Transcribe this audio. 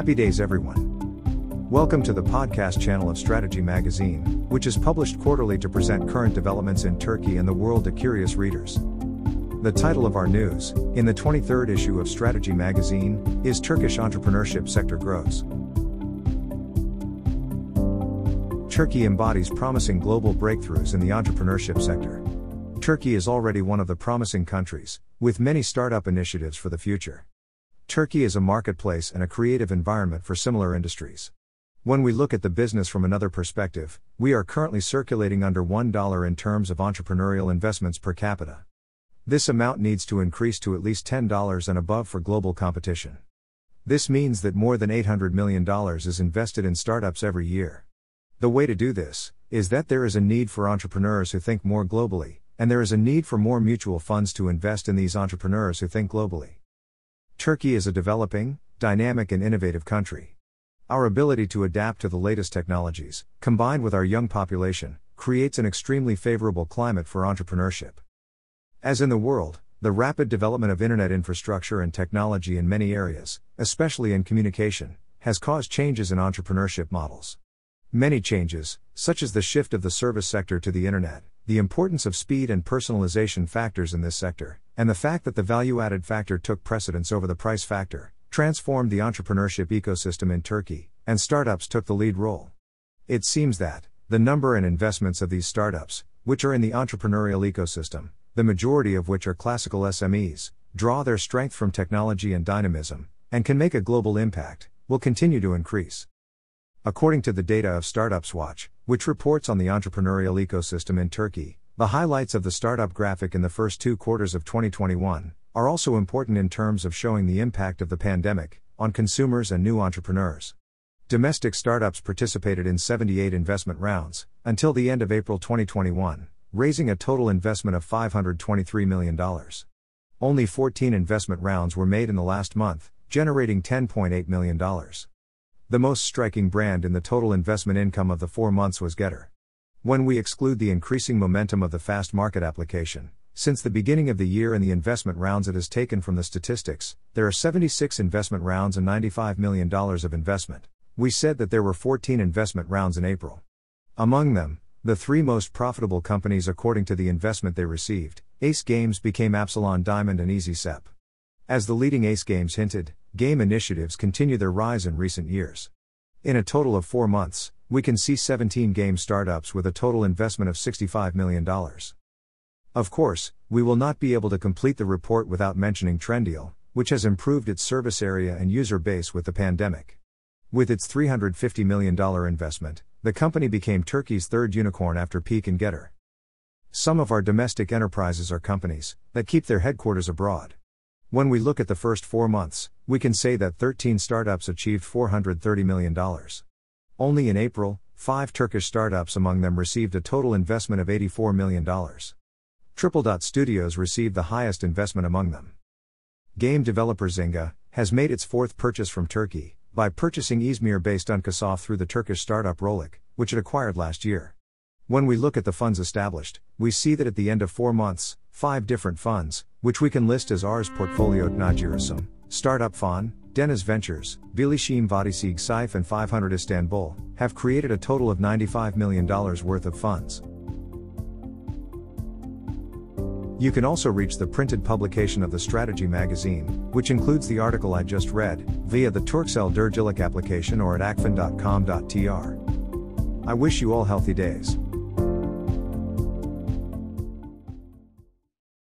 Happy days, everyone. Welcome to the podcast channel of Strategy Magazine, which is published quarterly to present current developments in Turkey and the world to curious readers. The title of our news, in the 23rd issue of Strategy Magazine, is Turkish Entrepreneurship Sector Grows. Turkey embodies promising global breakthroughs in the entrepreneurship sector. Turkey is already one of the promising countries, with many startup initiatives for the future. Turkey is a marketplace and a creative environment for similar industries. When we look at the business from another perspective, we are currently circulating under $1 in terms of entrepreneurial investments per capita. This amount needs to increase to at least $10 and above for global competition. This means that more than $800 million is invested in startups every year. The way to do this is that there is a need for entrepreneurs who think more globally, and there is a need for more mutual funds to invest in these entrepreneurs who think globally. Turkey is a developing, dynamic, and innovative country. Our ability to adapt to the latest technologies, combined with our young population, creates an extremely favorable climate for entrepreneurship. As in the world, the rapid development of internet infrastructure and technology in many areas, especially in communication, has caused changes in entrepreneurship models. Many changes, such as the shift of the service sector to the internet, the importance of speed and personalization factors in this sector, and the fact that the value added factor took precedence over the price factor, transformed the entrepreneurship ecosystem in Turkey, and startups took the lead role. It seems that, the number and investments of these startups, which are in the entrepreneurial ecosystem, the majority of which are classical SMEs, draw their strength from technology and dynamism, and can make a global impact, will continue to increase. According to the data of Startups Watch, which reports on the entrepreneurial ecosystem in Turkey, the highlights of the startup graphic in the first two quarters of 2021 are also important in terms of showing the impact of the pandemic on consumers and new entrepreneurs. Domestic startups participated in 78 investment rounds until the end of April 2021, raising a total investment of $523 million. Only 14 investment rounds were made in the last month, generating $10.8 million. The most striking brand in the total investment income of the four months was Getir. When we exclude the increasing momentum of the fast market application, since the beginning of the year and the investment rounds it has taken from the statistics, there are 76 investment rounds and $95 million of investment. We said that there were 14 investment rounds in April. Among them, the three most profitable companies according to the investment they received, Ace Games became Absalon Diamond and Easycep. As the leading Ace Games hinted, game initiatives continue their rise in recent years. In a total of four months, we can see 17 game startups with a total investment of $65 million. Of course, we will not be able to complete the report without mentioning Trendyol, which has improved its service area and user base with the pandemic. With its $350 million investment, the company became Turkey's third unicorn after Peak and Getir. Some of our domestic enterprises are companies that keep their headquarters abroad. When we look at the first four months, we can say that 13 startups achieved $430 million. Only in April, five Turkish startups among them received a total investment of $84 million. Triple Dot Studios received the highest investment among them. Game developer Zynga has made its fourth purchase from Turkey by purchasing Izmir based Uncosoft through the Turkish startup Rollic, which it acquired last year. When we look at the funds established, we see that at the end of four months, five different funds, which we can list as ours portfolio Tnajirasum, Startup Fund, Deniz Ventures, Bilishim Vadisi Saif and 500 Istanbul, have created a total of $95 million worth of funds. You can also reach the printed publication of the Strategy magazine, which includes the article I just read, via the Turkcell Dergilik application or at akfen.com.tr. I wish you all healthy days.